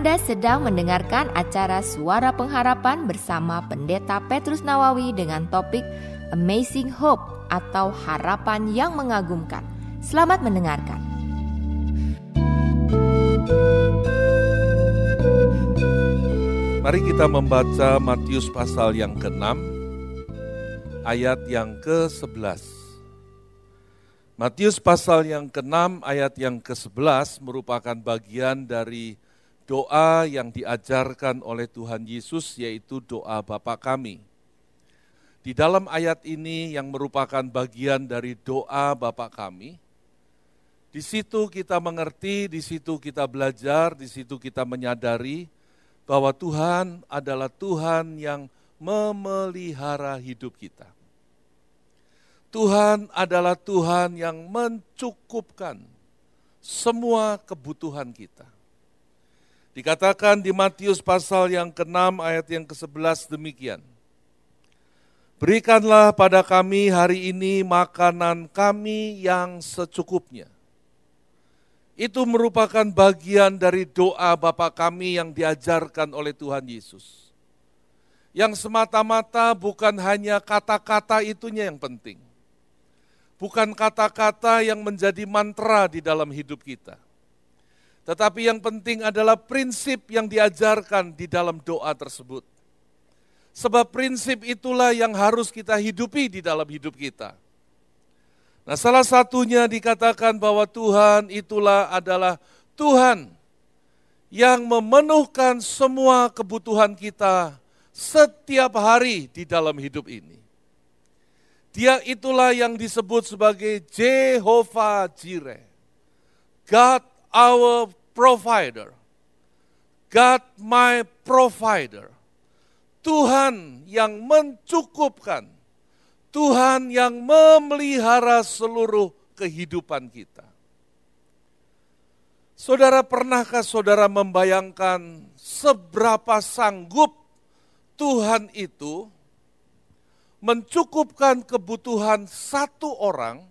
Anda sedang mendengarkan acara Suara Pengharapan bersama Pendeta Petrus Nawawi dengan topik Amazing Hope atau Harapan yang Mengagumkan. Selamat mendengarkan. Mari kita membaca Matius pasal yang ke-6 ayat yang ke-11. Matius pasal yang ke-6 ayat yang ke-11 merupakan bagian dari doa yang diajarkan oleh Tuhan Yesus yaitu doa Bapa kami. Di dalam ayat ini yang merupakan bagian dari doa Bapa kami, di situ kita mengerti, di situ kita belajar, di situ kita menyadari bahwa Tuhan adalah Tuhan yang memelihara hidup kita. Tuhan adalah Tuhan yang mencukupkan semua kebutuhan kita. Dikatakan di Matius pasal yang ke-6 ayat yang ke-11 demikian. Berikanlah pada kami hari ini makanan kami yang secukupnya. Itu merupakan bagian dari doa Bapa kami yang diajarkan oleh Tuhan Yesus. Yang semata-mata bukan hanya kata-kata itunya yang penting bukan kata-kata yang menjadi mantra di dalam hidup kita. Tetapi yang penting adalah prinsip yang diajarkan di dalam doa tersebut. Sebab prinsip itulah yang harus kita hidupi di dalam hidup kita. Nah, salah satunya dikatakan bahwa Tuhan itulah adalah Tuhan yang memenuhkan semua kebutuhan kita setiap hari di dalam hidup ini. Dia itulah yang disebut sebagai Jehovah Jireh. God our provider. God my provider. Tuhan yang mencukupkan. Tuhan yang memelihara seluruh kehidupan kita. Saudara, pernahkah saudara membayangkan seberapa sanggup Tuhan itu mencukupkan kebutuhan satu orang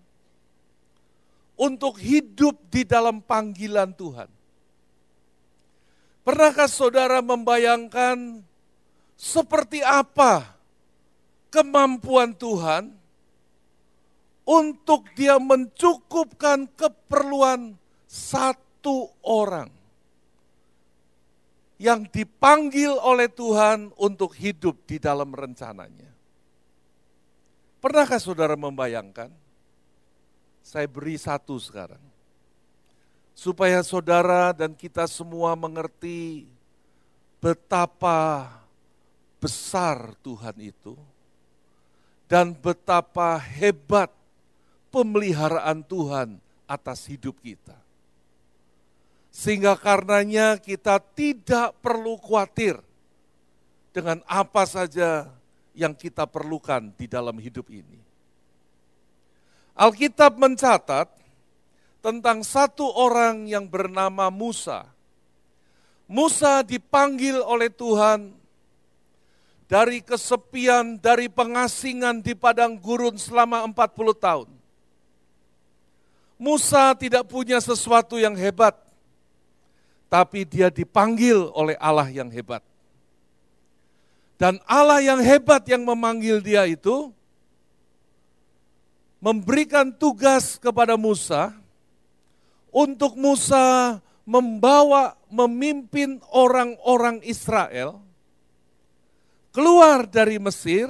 untuk hidup di dalam panggilan Tuhan. Pernahkah saudara membayangkan seperti apa kemampuan Tuhan untuk dia mencukupkan keperluan satu orang yang dipanggil oleh Tuhan untuk hidup di dalam rencananya. Pernahkah saudara membayangkan? Saya beri satu sekarang. Supaya saudara dan kita semua mengerti betapa besar Tuhan itu dan betapa hebat pemeliharaan Tuhan atas hidup kita. Sehingga karenanya kita tidak perlu khawatir dengan apa saja yang kita perlukan di dalam hidup ini. Alkitab mencatat tentang satu orang yang bernama Musa. Musa dipanggil oleh Tuhan dari kesepian, dari pengasingan di padang gurun selama 40 tahun. Musa tidak punya sesuatu yang hebat, tapi dia dipanggil oleh Allah yang hebat. Dan Allah yang hebat yang memanggil dia itu memberikan tugas kepada Musa untuk Musa membawa memimpin orang-orang Israel keluar dari Mesir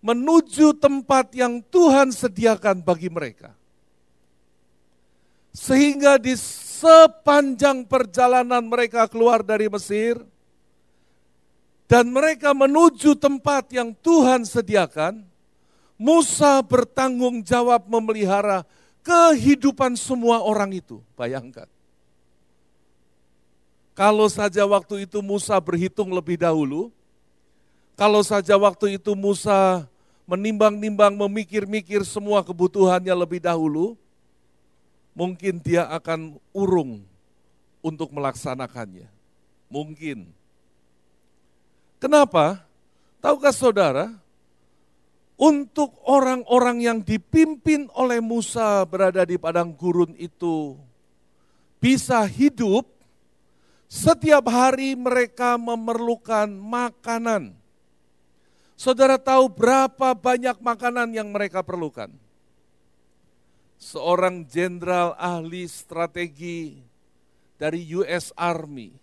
menuju tempat yang Tuhan sediakan bagi mereka. Sehingga di sepanjang perjalanan mereka keluar dari Mesir, dan mereka menuju tempat yang Tuhan sediakan, Musa bertanggung jawab memelihara kehidupan semua orang itu. Bayangkan. Kalau saja waktu itu Musa berhitung lebih dahulu, kalau saja waktu itu Musa menimbang-nimbang, memikir-mikir semua kebutuhannya lebih dahulu, mungkin dia akan urung untuk melaksanakannya. Mungkin. Kenapa? Tahukah saudara, untuk orang-orang yang dipimpin oleh Musa berada di padang gurun itu bisa hidup, Setiap hari mereka memerlukan makanan. Saudara tahu berapa banyak makanan yang mereka perlukan? Seorang jenderal ahli strategi dari US Army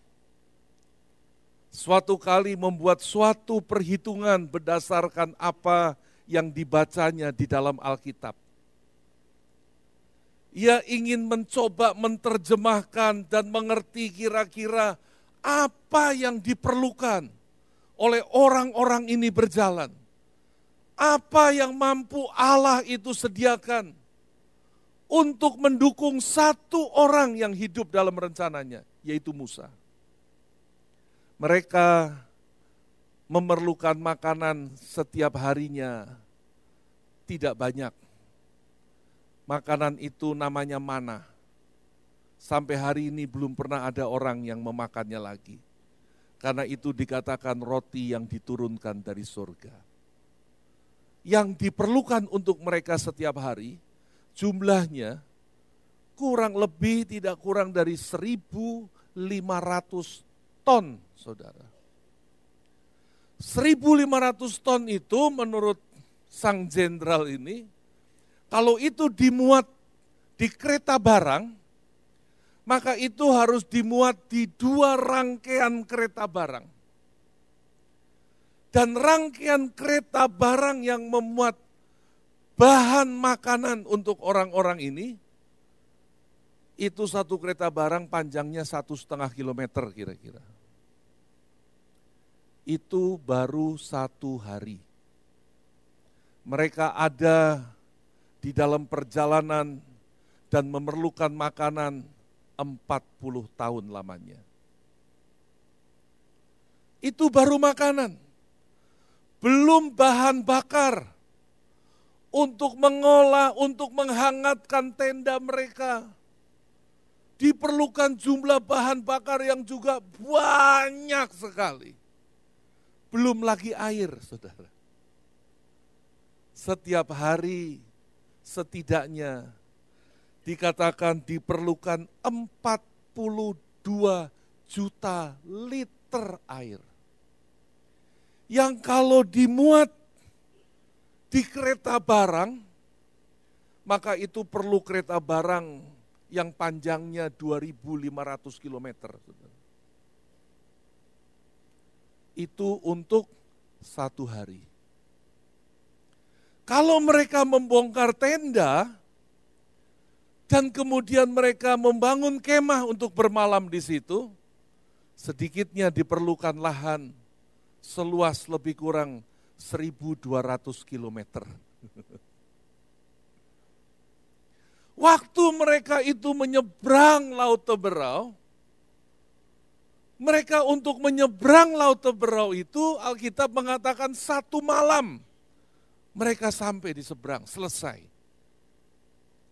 suatu kali membuat suatu perhitungan berdasarkan apa yang dibacanya di dalam Alkitab. Ia ingin mencoba menerjemahkan dan mengerti kira-kira apa yang diperlukan oleh orang-orang ini berjalan. Apa yang mampu Allah itu sediakan untuk mendukung satu orang yang hidup dalam rencananya, yaitu Musa. Mereka memerlukan makanan setiap harinya, tidak banyak Makanan itu namanya mana. Sampai hari ini belum pernah ada orang yang memakannya lagi. Karena itu dikatakan roti yang diturunkan dari surga. Yang diperlukan untuk mereka setiap hari, jumlahnya kurang lebih tidak kurang dari 1.500 ton, saudara. 1.500 ton itu menurut sang jenderal ini kalau itu dimuat di kereta barang, maka itu harus dimuat di dua rangkaian kereta barang. Dan rangkaian kereta barang yang memuat bahan makanan untuk orang-orang ini, itu satu kereta barang panjangnya satu setengah kilometer kira-kira. Itu baru satu hari. Mereka ada di dalam perjalanan dan memerlukan makanan 40 tahun lamanya. Itu baru makanan. Belum bahan bakar untuk mengolah, untuk menghangatkan tenda mereka. Diperlukan jumlah bahan bakar yang juga banyak sekali. Belum lagi air, saudara. Setiap hari setidaknya dikatakan diperlukan 42 juta liter air. Yang kalau dimuat di kereta barang, maka itu perlu kereta barang yang panjangnya 2.500 km. Itu untuk satu hari. Kalau mereka membongkar tenda dan kemudian mereka membangun kemah untuk bermalam di situ, sedikitnya diperlukan lahan seluas lebih kurang 1200 kilometer. Waktu mereka itu menyeberang Laut Teberau, mereka untuk menyeberang Laut Teberau itu Alkitab mengatakan satu malam. Mereka sampai di seberang, selesai.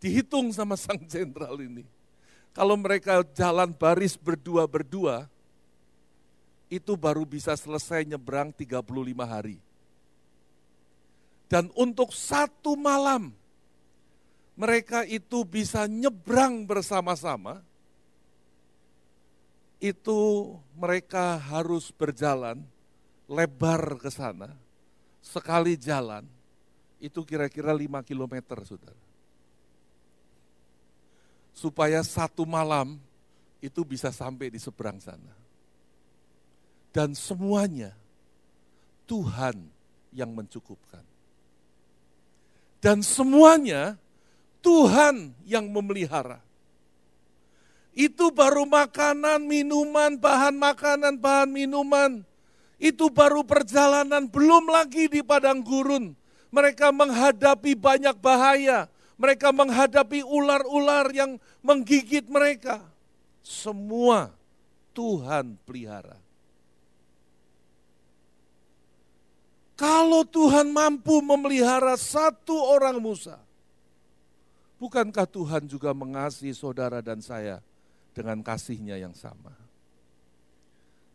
Dihitung sama sang jenderal ini. Kalau mereka jalan baris berdua-berdua, itu baru bisa selesai nyebrang 35 hari. Dan untuk satu malam, mereka itu bisa nyebrang bersama-sama, itu mereka harus berjalan lebar ke sana, sekali jalan, itu kira-kira 5 kilometer, saudara. Supaya satu malam itu bisa sampai di seberang sana. Dan semuanya Tuhan yang mencukupkan. Dan semuanya Tuhan yang memelihara. Itu baru makanan, minuman, bahan makanan, bahan minuman. Itu baru perjalanan, belum lagi di padang gurun mereka menghadapi banyak bahaya. Mereka menghadapi ular-ular yang menggigit mereka. Semua Tuhan pelihara. Kalau Tuhan mampu memelihara satu orang Musa, bukankah Tuhan juga mengasihi saudara dan saya dengan kasihnya yang sama?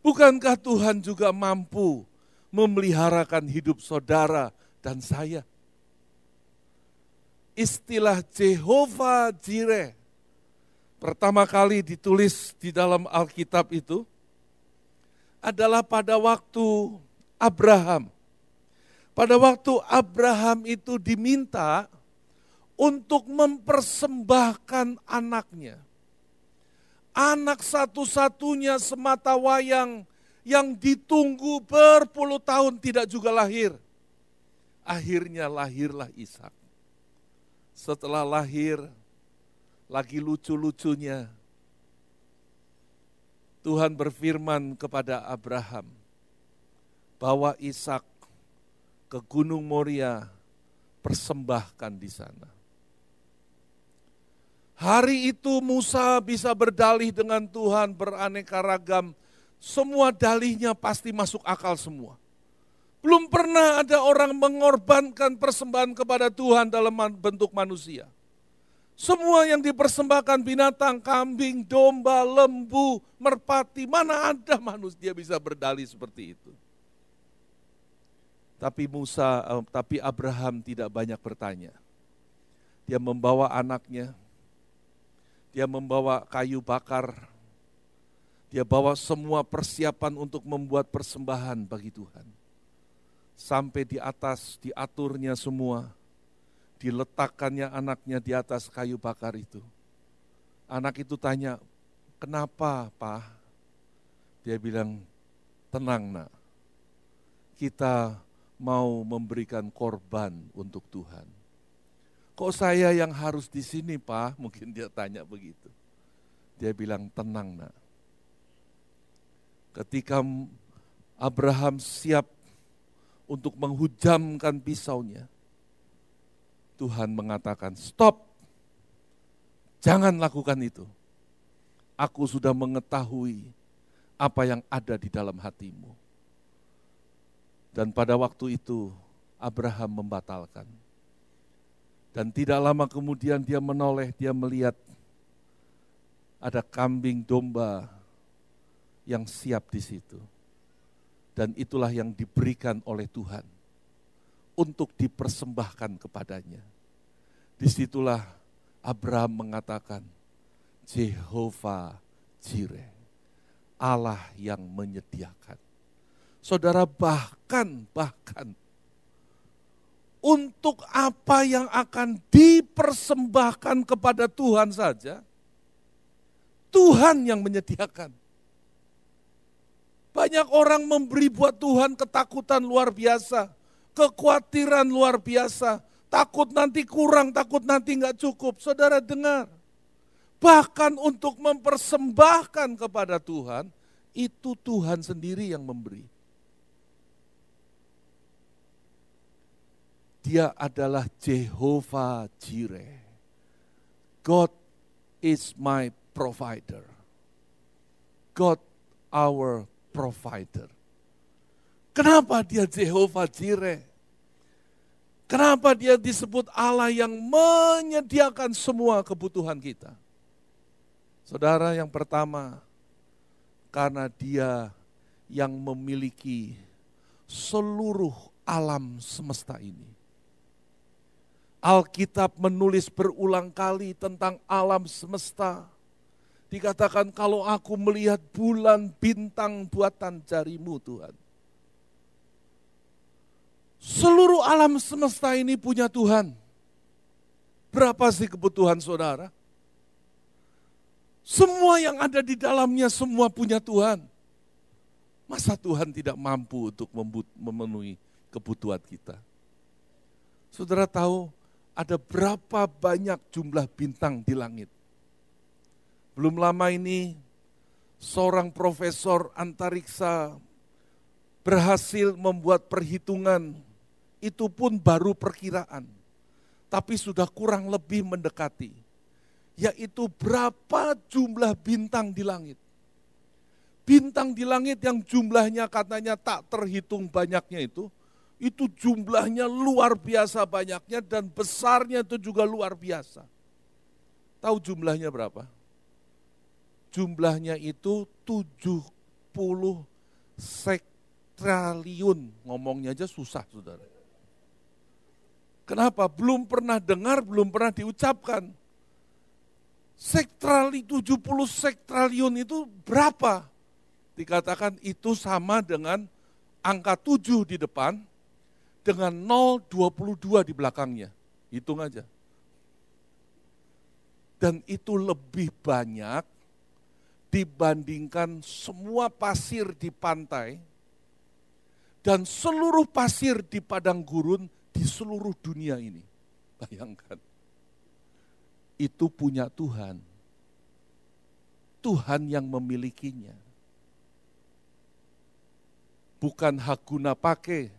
Bukankah Tuhan juga mampu memeliharakan hidup saudara dan saya. Istilah Jehovah Jireh pertama kali ditulis di dalam Alkitab itu adalah pada waktu Abraham. Pada waktu Abraham itu diminta untuk mempersembahkan anaknya. Anak satu-satunya semata wayang yang ditunggu berpuluh tahun tidak juga lahir. Akhirnya lahirlah Ishak. Setelah lahir, lagi lucu-lucunya, Tuhan berfirman kepada Abraham bahwa Ishak ke Gunung Moria persembahkan di sana. Hari itu Musa bisa berdalih dengan Tuhan beraneka ragam. Semua dalihnya pasti masuk akal semua. Belum pernah ada orang mengorbankan persembahan kepada Tuhan dalam bentuk manusia. Semua yang dipersembahkan binatang, kambing, domba, lembu, merpati, mana ada manusia bisa berdalih seperti itu. Tapi Musa, eh, tapi Abraham tidak banyak bertanya. Dia membawa anaknya, dia membawa kayu bakar, dia bawa semua persiapan untuk membuat persembahan bagi Tuhan. Sampai di atas diaturnya semua, diletakkannya anaknya di atas kayu bakar itu. Anak itu tanya, kenapa Pak? Dia bilang, tenang nak, kita mau memberikan korban untuk Tuhan Kok saya yang harus di sini, Pak? Mungkin dia tanya begitu. Dia bilang, tenang, nak. Ketika Abraham siap untuk menghujamkan pisaunya, Tuhan mengatakan, stop, jangan lakukan itu. Aku sudah mengetahui apa yang ada di dalam hatimu. Dan pada waktu itu Abraham membatalkan. Dan tidak lama kemudian dia menoleh, dia melihat ada kambing domba yang siap di situ. Dan itulah yang diberikan oleh Tuhan untuk dipersembahkan kepadanya. Di situlah Abraham mengatakan, Jehovah Jireh, Allah yang menyediakan. Saudara bahkan, bahkan untuk apa yang akan dipersembahkan kepada Tuhan saja, Tuhan yang menyediakan. Banyak orang memberi buat Tuhan ketakutan luar biasa, kekhawatiran luar biasa, takut nanti kurang, takut nanti nggak cukup. Saudara dengar, bahkan untuk mempersembahkan kepada Tuhan, itu Tuhan sendiri yang memberi. Dia adalah Jehovah Jireh. God is my provider. God our provider. Kenapa dia Jehovah Jireh? Kenapa dia disebut Allah yang menyediakan semua kebutuhan kita? Saudara yang pertama, karena dia yang memiliki seluruh alam semesta ini. Alkitab menulis berulang kali tentang alam semesta. Dikatakan kalau aku melihat bulan bintang buatan jarimu Tuhan. Seluruh alam semesta ini punya Tuhan. Berapa sih kebutuhan saudara? Semua yang ada di dalamnya semua punya Tuhan. Masa Tuhan tidak mampu untuk memenuhi kebutuhan kita? Saudara tahu ada berapa banyak jumlah bintang di langit. Belum lama ini seorang profesor antariksa berhasil membuat perhitungan, itu pun baru perkiraan, tapi sudah kurang lebih mendekati, yaitu berapa jumlah bintang di langit. Bintang di langit yang jumlahnya katanya tak terhitung banyaknya itu, itu jumlahnya luar biasa banyaknya dan besarnya itu juga luar biasa. Tahu jumlahnya berapa? Jumlahnya itu 70 sektraliun. Ngomongnya aja susah, saudara. Kenapa? Belum pernah dengar, belum pernah diucapkan. Sektrali 70 sektraliun itu berapa? dikatakan itu sama dengan angka 7 di depan dengan 022 di belakangnya. Hitung aja. Dan itu lebih banyak dibandingkan semua pasir di pantai dan seluruh pasir di padang gurun di seluruh dunia ini. Bayangkan. Itu punya Tuhan. Tuhan yang memilikinya. Bukan hak guna pakai,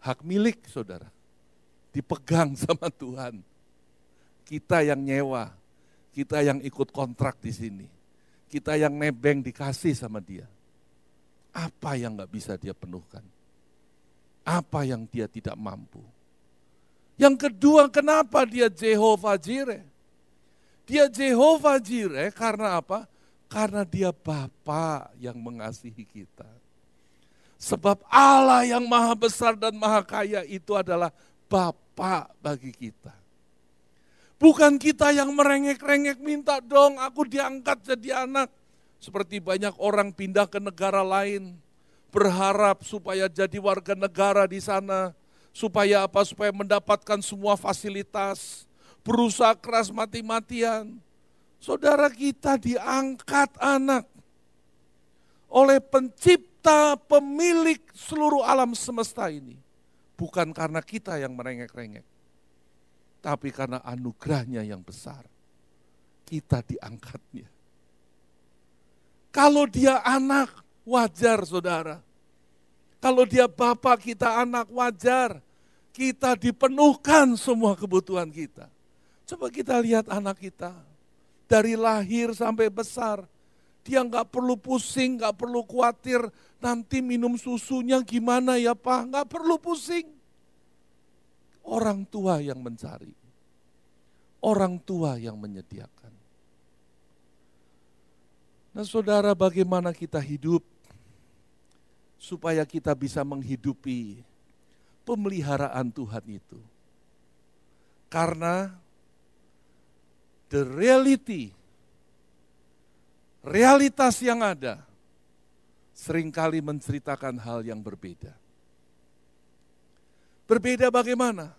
hak milik saudara. Dipegang sama Tuhan. Kita yang nyewa, kita yang ikut kontrak di sini. Kita yang nebeng dikasih sama dia. Apa yang nggak bisa dia penuhkan? Apa yang dia tidak mampu? Yang kedua, kenapa dia Jehovah Jireh? Dia Jehovah Jireh karena apa? Karena dia Bapa yang mengasihi kita. Sebab Allah yang maha besar dan maha kaya itu adalah Bapa bagi kita. Bukan kita yang merengek-rengek minta dong aku diangkat jadi anak. Seperti banyak orang pindah ke negara lain, berharap supaya jadi warga negara di sana, supaya apa? Supaya mendapatkan semua fasilitas, berusaha keras mati-matian. Saudara kita diangkat anak oleh pencipta pemilik seluruh alam semesta ini. Bukan karena kita yang merengek-rengek, tapi karena anugerahnya yang besar. Kita diangkatnya. Kalau dia anak, wajar saudara. Kalau dia bapak kita anak wajar, kita dipenuhkan semua kebutuhan kita. Coba kita lihat anak kita, dari lahir sampai besar, dia nggak perlu pusing, nggak perlu khawatir, nanti minum susunya gimana ya Pak, nggak perlu pusing. Orang tua yang mencari, orang tua yang menyediakan. Nah saudara bagaimana kita hidup supaya kita bisa menghidupi pemeliharaan Tuhan itu. Karena the reality, realitas yang ada, sering kali menceritakan hal yang berbeda. Berbeda bagaimana?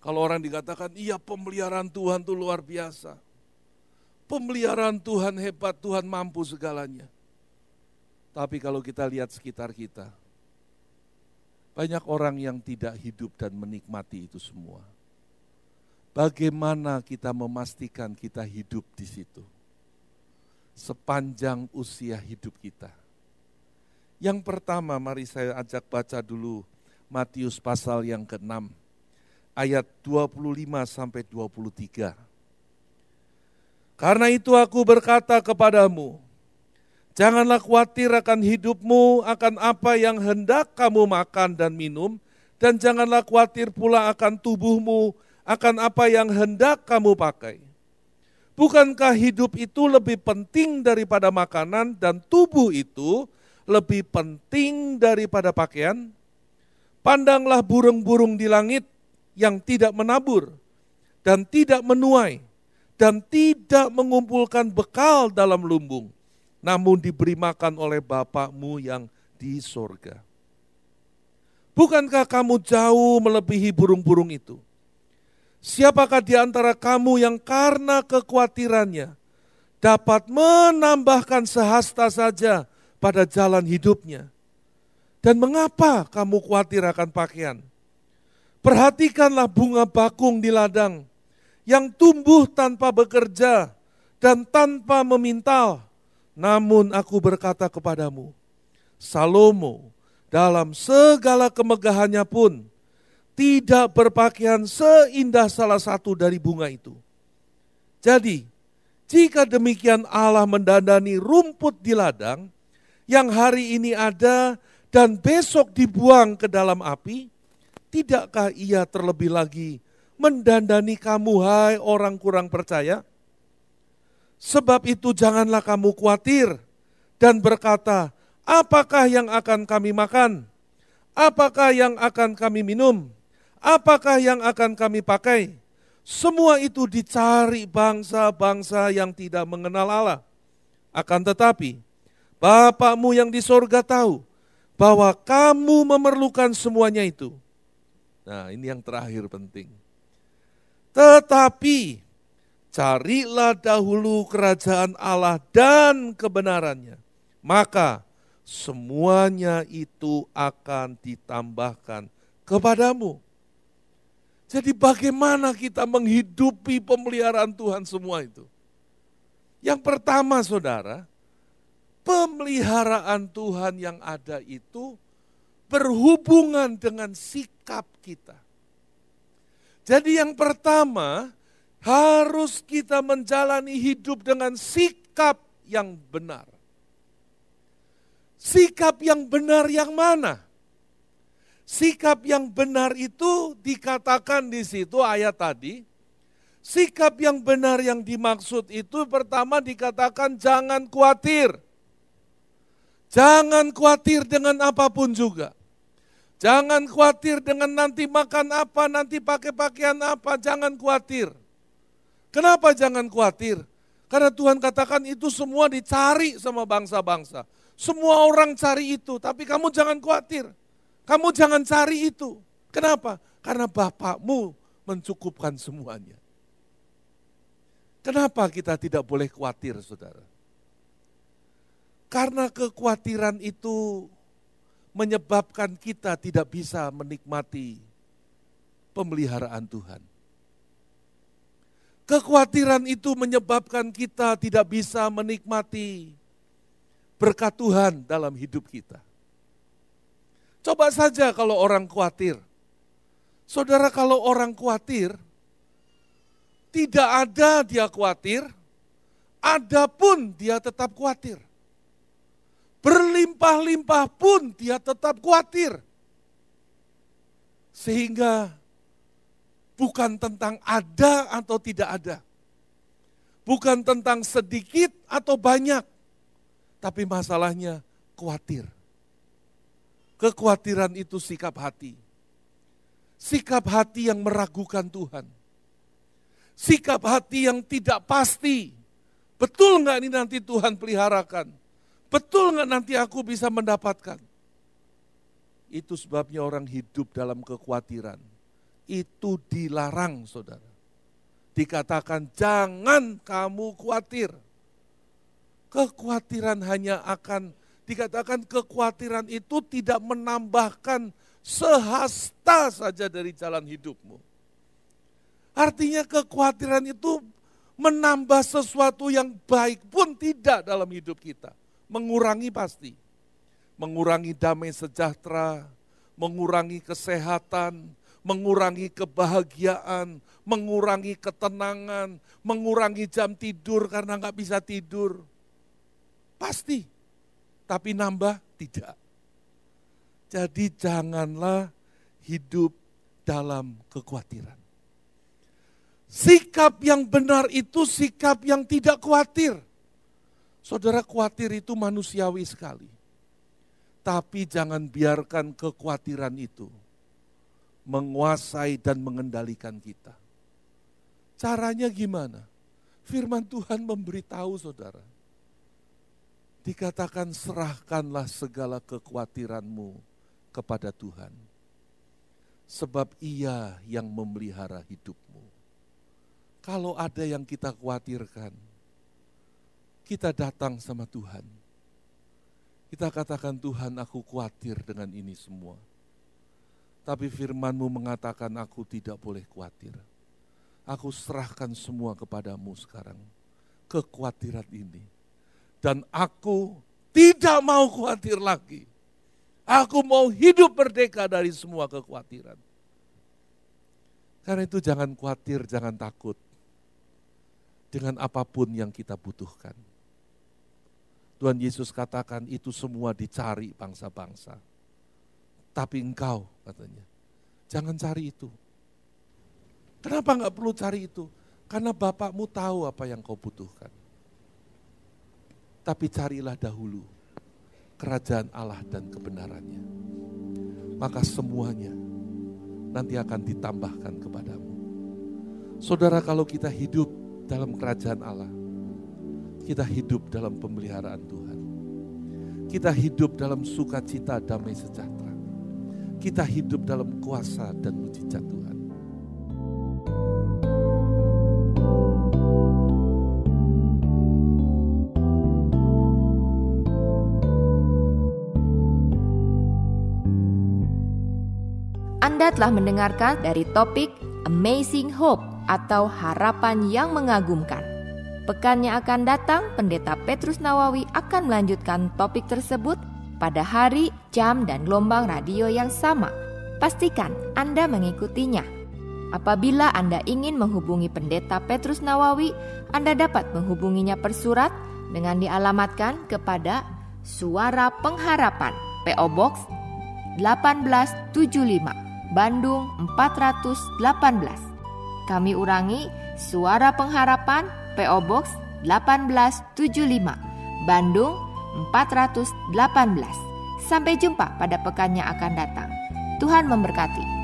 Kalau orang dikatakan, iya pemeliharaan Tuhan itu luar biasa. Pemeliharaan Tuhan hebat, Tuhan mampu segalanya. Tapi kalau kita lihat sekitar kita, banyak orang yang tidak hidup dan menikmati itu semua. Bagaimana kita memastikan kita hidup di situ? Sepanjang usia hidup kita. Yang pertama, mari saya ajak baca dulu Matius pasal yang ke-6, ayat 25 sampai 23. Karena itu aku berkata kepadamu, Janganlah khawatir akan hidupmu, akan apa yang hendak kamu makan dan minum, dan janganlah khawatir pula akan tubuhmu, akan apa yang hendak kamu pakai. Bukankah hidup itu lebih penting daripada makanan dan tubuh itu lebih penting daripada pakaian? Pandanglah burung-burung di langit yang tidak menabur dan tidak menuai dan tidak mengumpulkan bekal dalam lumbung namun diberi makan oleh Bapakmu yang di sorga. Bukankah kamu jauh melebihi burung-burung itu? Siapakah di antara kamu yang karena kekhawatirannya dapat menambahkan sehasta saja pada jalan hidupnya? Dan mengapa kamu khawatir akan pakaian? Perhatikanlah bunga bakung di ladang yang tumbuh tanpa bekerja dan tanpa memintal namun aku berkata kepadamu, Salomo dalam segala kemegahannya pun tidak berpakaian seindah salah satu dari bunga itu. Jadi, jika demikian Allah mendandani rumput di ladang yang hari ini ada dan besok dibuang ke dalam api, tidakkah ia terlebih lagi mendandani kamu hai orang kurang percaya? Sebab itu janganlah kamu khawatir dan berkata, apakah yang akan kami makan? Apakah yang akan kami minum? Apakah yang akan kami pakai? Semua itu dicari bangsa-bangsa yang tidak mengenal Allah. Akan tetapi, Bapakmu yang di sorga tahu bahwa kamu memerlukan semuanya itu. Nah ini yang terakhir penting. Tetapi carilah dahulu kerajaan Allah dan kebenarannya. Maka semuanya itu akan ditambahkan kepadamu. Jadi bagaimana kita menghidupi pemeliharaan Tuhan semua itu? Yang pertama saudara, pemeliharaan Tuhan yang ada itu berhubungan dengan sikap kita. Jadi yang pertama, harus kita menjalani hidup dengan sikap yang benar. Sikap yang benar yang mana? Sikap yang benar itu dikatakan di situ ayat tadi. Sikap yang benar yang dimaksud itu pertama dikatakan jangan khawatir. Jangan khawatir dengan apa pun juga. Jangan khawatir dengan nanti makan apa, nanti pakai pakaian apa, jangan khawatir. Kenapa jangan khawatir? Karena Tuhan katakan itu semua dicari sama bangsa-bangsa. Semua orang cari itu, tapi kamu jangan khawatir. Kamu jangan cari itu. Kenapa? Karena Bapakmu mencukupkan semuanya. Kenapa kita tidak boleh khawatir, saudara? Karena kekhawatiran itu menyebabkan kita tidak bisa menikmati pemeliharaan Tuhan. Kekhawatiran itu menyebabkan kita tidak bisa menikmati berkat Tuhan dalam hidup kita. Coba saja kalau orang khawatir. Saudara kalau orang khawatir, tidak ada dia khawatir, adapun dia tetap khawatir. Berlimpah-limpah pun dia tetap khawatir. Sehingga bukan tentang ada atau tidak ada. Bukan tentang sedikit atau banyak. Tapi masalahnya khawatir. Kekhawatiran itu sikap hati. Sikap hati yang meragukan Tuhan. Sikap hati yang tidak pasti. Betul nggak ini nanti Tuhan peliharakan? Betul nggak nanti aku bisa mendapatkan? Itu sebabnya orang hidup dalam kekhawatiran. Itu dilarang saudara. Dikatakan jangan kamu khawatir. Kekhawatiran hanya akan dikatakan kekhawatiran itu tidak menambahkan sehasta saja dari jalan hidupmu. Artinya kekhawatiran itu menambah sesuatu yang baik pun tidak dalam hidup kita. Mengurangi pasti. Mengurangi damai sejahtera, mengurangi kesehatan, mengurangi kebahagiaan, mengurangi ketenangan, mengurangi jam tidur karena nggak bisa tidur. Pasti tapi nambah tidak. Jadi janganlah hidup dalam kekhawatiran. Sikap yang benar itu sikap yang tidak khawatir. Saudara khawatir itu manusiawi sekali. Tapi jangan biarkan kekhawatiran itu menguasai dan mengendalikan kita. Caranya gimana? Firman Tuhan memberitahu saudara dikatakan serahkanlah segala kekhawatiranmu kepada Tuhan. Sebab ia yang memelihara hidupmu. Kalau ada yang kita khawatirkan, kita datang sama Tuhan. Kita katakan Tuhan aku khawatir dengan ini semua. Tapi firmanmu mengatakan aku tidak boleh khawatir. Aku serahkan semua kepadamu sekarang. Kekhawatiran ini dan aku tidak mau khawatir lagi. Aku mau hidup merdeka dari semua kekhawatiran. Karena itu jangan khawatir, jangan takut dengan apa pun yang kita butuhkan. Tuhan Yesus katakan itu semua dicari bangsa-bangsa. Tapi engkau katanya, jangan cari itu. Kenapa enggak perlu cari itu? Karena Bapakmu tahu apa yang kau butuhkan. Tapi carilah dahulu kerajaan Allah dan kebenarannya. Maka semuanya nanti akan ditambahkan kepadamu. Saudara kalau kita hidup dalam kerajaan Allah, kita hidup dalam pemeliharaan Tuhan. kita hidup dalam sukacita damai sejahtera. Kita hidup dalam kuasa dan mujizat Tuhan. Telah mendengarkan dari topik Amazing Hope atau harapan yang mengagumkan. Pekan yang akan datang, Pendeta Petrus Nawawi akan melanjutkan topik tersebut pada hari, jam, dan gelombang radio yang sama. Pastikan Anda mengikutinya. Apabila Anda ingin menghubungi Pendeta Petrus Nawawi, Anda dapat menghubunginya per surat dengan dialamatkan kepada Suara Pengharapan, PO Box 1875 Bandung 418. Kami ulangi, Suara Pengharapan PO Box 1875, Bandung 418. Sampai jumpa pada pekan yang akan datang. Tuhan memberkati.